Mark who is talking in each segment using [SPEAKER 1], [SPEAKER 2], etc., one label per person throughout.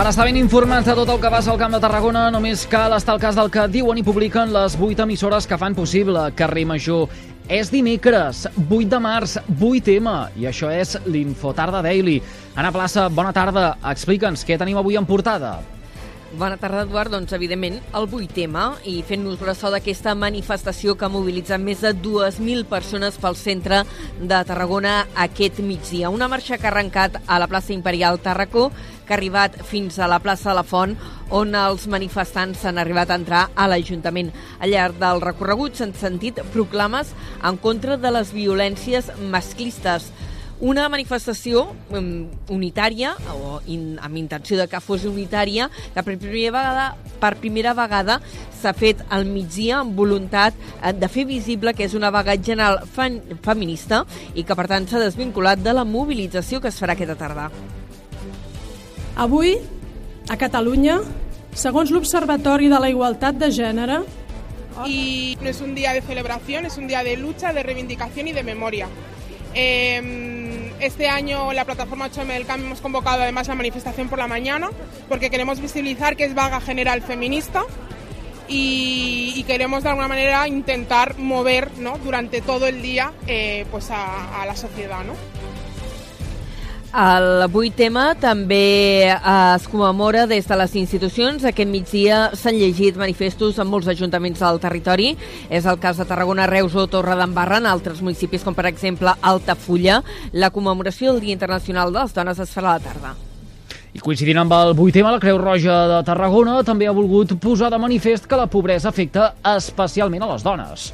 [SPEAKER 1] Per estar ben informats de tot el que passa al Camp de Tarragona, només cal estar al cas del que diuen i publiquen les 8 emissores que fan possible Carrer Major. És dimecres, 8 de març, 8M, i això és l'Infotarda Daily. Anna Plaça, bona tarda. Explica'ns què tenim avui en portada.
[SPEAKER 2] Bona tarda, Eduard. Doncs, evidentment, el 8 tema i fent-nos bressol d'aquesta manifestació que ha mobilitzat més de 2.000 persones pel centre de Tarragona aquest migdia. Una marxa que ha arrencat a la plaça Imperial Tarracó, que ha arribat fins a la plaça de la Font, on els manifestants s'han arribat a entrar a l'Ajuntament. Al llarg del recorregut s'han sentit proclames en contra de les violències masclistes. Una manifestació um, unitària, o in, amb intenció de que fos unitària, que per primera vegada, per primera vegada s'ha fet al migdia amb voluntat eh, de fer visible que és una vaga general fan, feminista i que, per tant, s'ha desvinculat de la mobilització que es farà aquesta tarda.
[SPEAKER 3] Avui, a Catalunya, segons l'Observatori de la Igualtat de Gènere,
[SPEAKER 4] y no es un día de celebración, es un día de lucha, de reivindicación y de memoria. Eh, este año la plataforma 8M del Cambio hemos convocado además la manifestación por la mañana porque queremos visibilizar que es vaga general feminista y, queremos de alguna manera intentar mover ¿no? durante todo el día eh, pues a, a la sociedad. ¿no?
[SPEAKER 2] 8 tema també eh, es commemora des de les institucions. Aquest migdia s'han llegit manifestos en molts ajuntaments del territori. És el cas de Tarragona, Reus o Torredembarra, en altres municipis com per exemple Altafulla. La commemoració del Dia Internacional de les Dones es farà a la tarda.
[SPEAKER 1] I coincidint amb el 8 tema, la Creu Roja de Tarragona també ha volgut posar de manifest que la pobresa afecta especialment a les dones.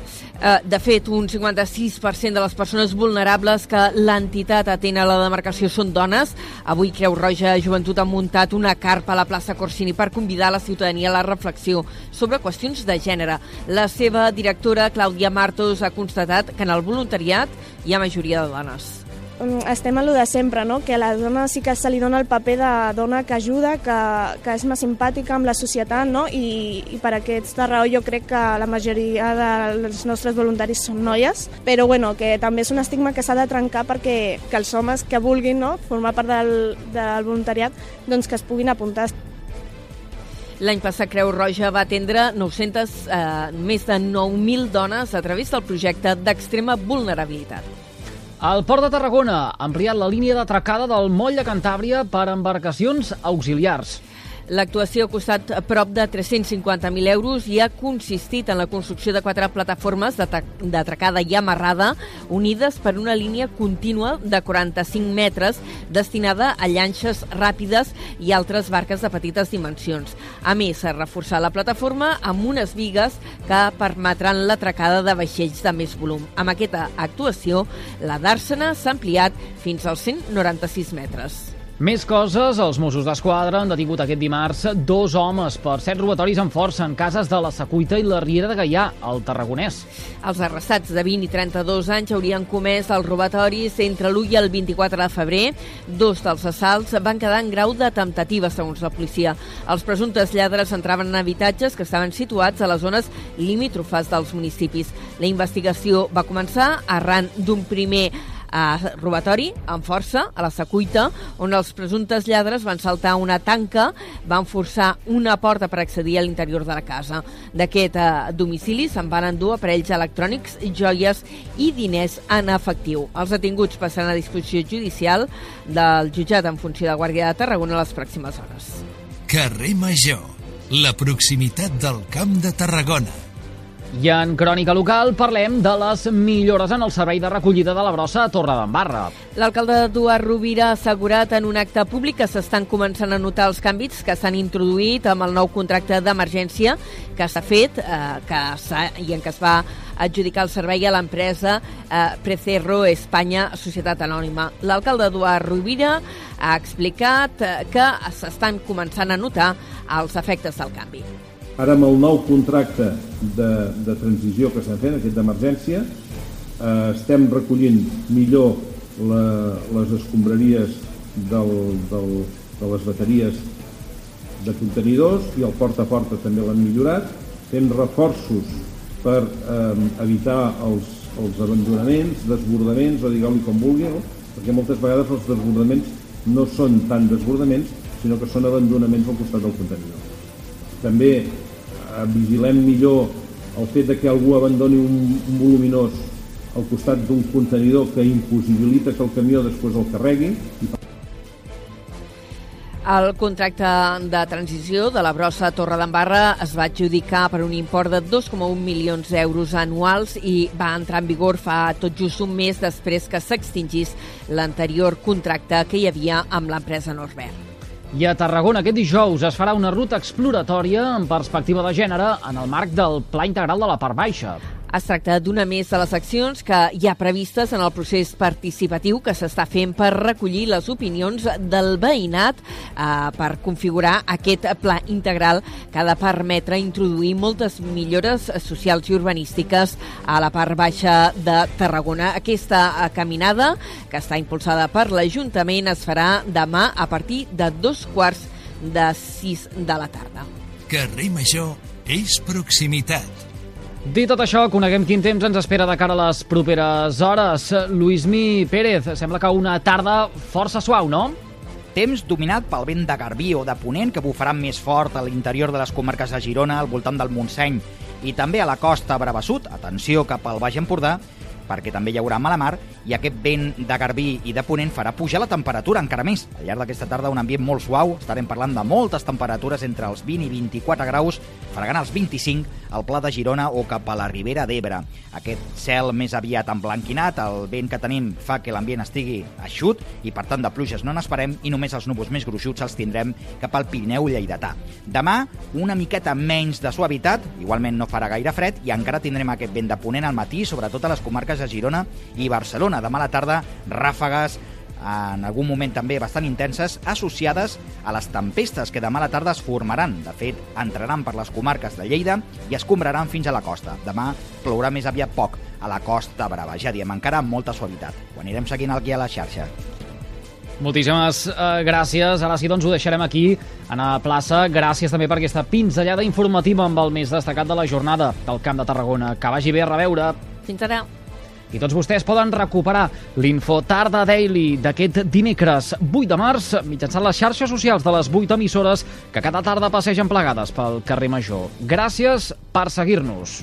[SPEAKER 2] Eh, de fet, un 56% de les persones vulnerables que l'entitat atén a la demarcació són dones. Avui Creu Roja Joventut ha muntat una carpa a la plaça Corsini per convidar la ciutadania a la reflexió sobre qüestions de gènere. La seva directora, Clàudia Martos, ha constatat que en el voluntariat hi ha majoria de dones
[SPEAKER 5] estem a lo de sempre, no? que a la dona sí que se li dona el paper de dona que ajuda, que, que és més simpàtica amb la societat, no? I, i per aquesta raó jo crec que la majoria dels nostres voluntaris són noies, però bueno, que també és un estigma que s'ha de trencar perquè que els homes que vulguin no? formar part del, del voluntariat doncs que es puguin apuntar.
[SPEAKER 2] L'any passat Creu Roja va atendre 900, eh, més de 9.000 dones a través del projecte d'extrema vulnerabilitat.
[SPEAKER 1] El Port de Tarragona ha ampliat la línia d'atracada del moll de Cantàbria per embarcacions auxiliars.
[SPEAKER 2] L'actuació ha costat prop de 350.000 euros i ha consistit en la construcció de quatre plataformes d'atracada i amarrada unides per una línia contínua de 45 metres destinada a llanxes ràpides i altres barques de petites dimensions. A més, s'ha reforçat la plataforma amb unes vigues que permetran l'atracada de vaixells de més volum. Amb aquesta actuació, la d'Àrsena s'ha ampliat fins als 196 metres.
[SPEAKER 1] Més coses, els Mossos d'Esquadra han detingut aquest dimarts dos homes per set robatoris amb força en cases de la Secuita i la Riera de Gaià, al Tarragonès.
[SPEAKER 2] Els arrestats de 20 i 32 anys haurien comès els robatoris entre l'1 i el 24 de febrer. Dos dels assalts van quedar en grau de temptativa, segons la policia. Els presumptes lladres entraven en habitatges que estaven situats a les zones limítrofes dels municipis. La investigació va començar arran d'un primer eh, robatori amb força a la Secuita, on els presumptes lladres van saltar una tanca, van forçar una porta per accedir a l'interior de la casa. D'aquest eh, domicili se'n van endur aparells electrònics, joies i diners en efectiu. Els detinguts passaran a disposició judicial del jutjat en funció de Guàrdia de Tarragona a les pròximes hores.
[SPEAKER 6] Carrer Major, la proximitat del Camp de Tarragona.
[SPEAKER 1] I en Crònica Local parlem de les millores en el servei de recollida de la brossa a Torredembarra.
[SPEAKER 2] L'alcalde Eduard Rovira ha assegurat en un acte públic que s'estan començant a notar els canvis que s'han introduït amb el nou contracte d'emergència que s'ha fet eh, que i en què es va adjudicar el servei a l'empresa eh, Precerro Espanya Societat Anònima. L'alcalde Eduard Rovira ha explicat eh, que s'estan començant a notar els efectes del canvi.
[SPEAKER 7] Ara amb el nou contracte de, de transició que estem fent, aquest d'emergència, eh, estem recollint millor la, les escombraries del, del, de les bateries de contenidors i el porta a porta també l'han millorat, fent reforços per eh, evitar els, els abandonaments, desbordaments, o digueu-li com vulgui, no? perquè moltes vegades els desbordaments no són tant desbordaments, sinó que són abandonaments al costat del contenidor. També vigilem millor el fet de que algú abandoni un, voluminós al costat d'un contenidor que impossibilita que el camió després el carregui
[SPEAKER 2] el contracte de transició de la brossa Torre d'Embarra es va adjudicar per un import de 2,1 milions d'euros anuals i va entrar en vigor fa tot just un mes després que s'extingís l'anterior contracte que hi havia amb l'empresa Norbert.
[SPEAKER 1] I a Tarragona aquest dijous es farà una ruta exploratòria en perspectiva de gènere en el marc del Pla Integral de la Part Baixa.
[SPEAKER 2] Es tracta d'una més de les accions que hi ha previstes en el procés participatiu que s'està fent per recollir les opinions del veïnat eh, per configurar aquest pla integral que ha de permetre introduir moltes millores socials i urbanístiques a la part baixa de Tarragona. Aquesta eh, caminada, que està impulsada per l'Ajuntament, es farà demà a partir de dos quarts de sis de la tarda.
[SPEAKER 6] Carrer Major és proximitat.
[SPEAKER 1] Dit tot això, coneguem quin temps ens espera de cara a les properes hores. Luismi Pérez, sembla que una tarda força suau, no?
[SPEAKER 8] Temps dominat pel vent de Garbí o de Ponent, que bufarà més fort a l'interior de les comarques de Girona, al voltant del Montseny, i també a la costa Brabasut, atenció cap al Baix Empordà, perquè també hi haurà mala mar i aquest vent de Garbí i de Ponent farà pujar la temperatura encara més. Al llarg d'aquesta tarda un ambient molt suau, estarem parlant de moltes temperatures entre els 20 i 24 graus, fregant els 25 al Pla de Girona o cap a la Ribera d'Ebre. Aquest cel més aviat emblanquinat, el vent que tenim fa que l'ambient estigui eixut i per tant de pluges no n'esperem i només els núvols més gruixuts els tindrem cap al Pirineu lleidatà. Demà una miqueta menys de suavitat, igualment no farà gaire fred i encara tindrem aquest vent de ponent al matí, sobretot a les comarques de Girona i Barcelona. Demà a la tarda ràfegues en algun moment també bastant intenses, associades a les tempestes que demà a la tarda es formaran. De fet, entraran per les comarques de Lleida i escombraran fins a la costa. Demà plourà més aviat poc a la costa brava, ja diem, encara amb molta suavitat. Ho anirem seguint aquí a la xarxa.
[SPEAKER 1] Moltíssimes eh, gràcies. Ara sí, doncs ho deixarem aquí, a la plaça. Gràcies també per aquesta pinzellada informativa amb el més destacat de la jornada del Camp de Tarragona. Que vagi bé a reveure.
[SPEAKER 2] Fins ara.
[SPEAKER 1] I tots vostès poden recuperar l'Info Tarda Daily d'aquest dimecres 8 de març mitjançant les xarxes socials de les 8 emissores que cada tarda passegen plegades pel carrer Major. Gràcies per seguir-nos.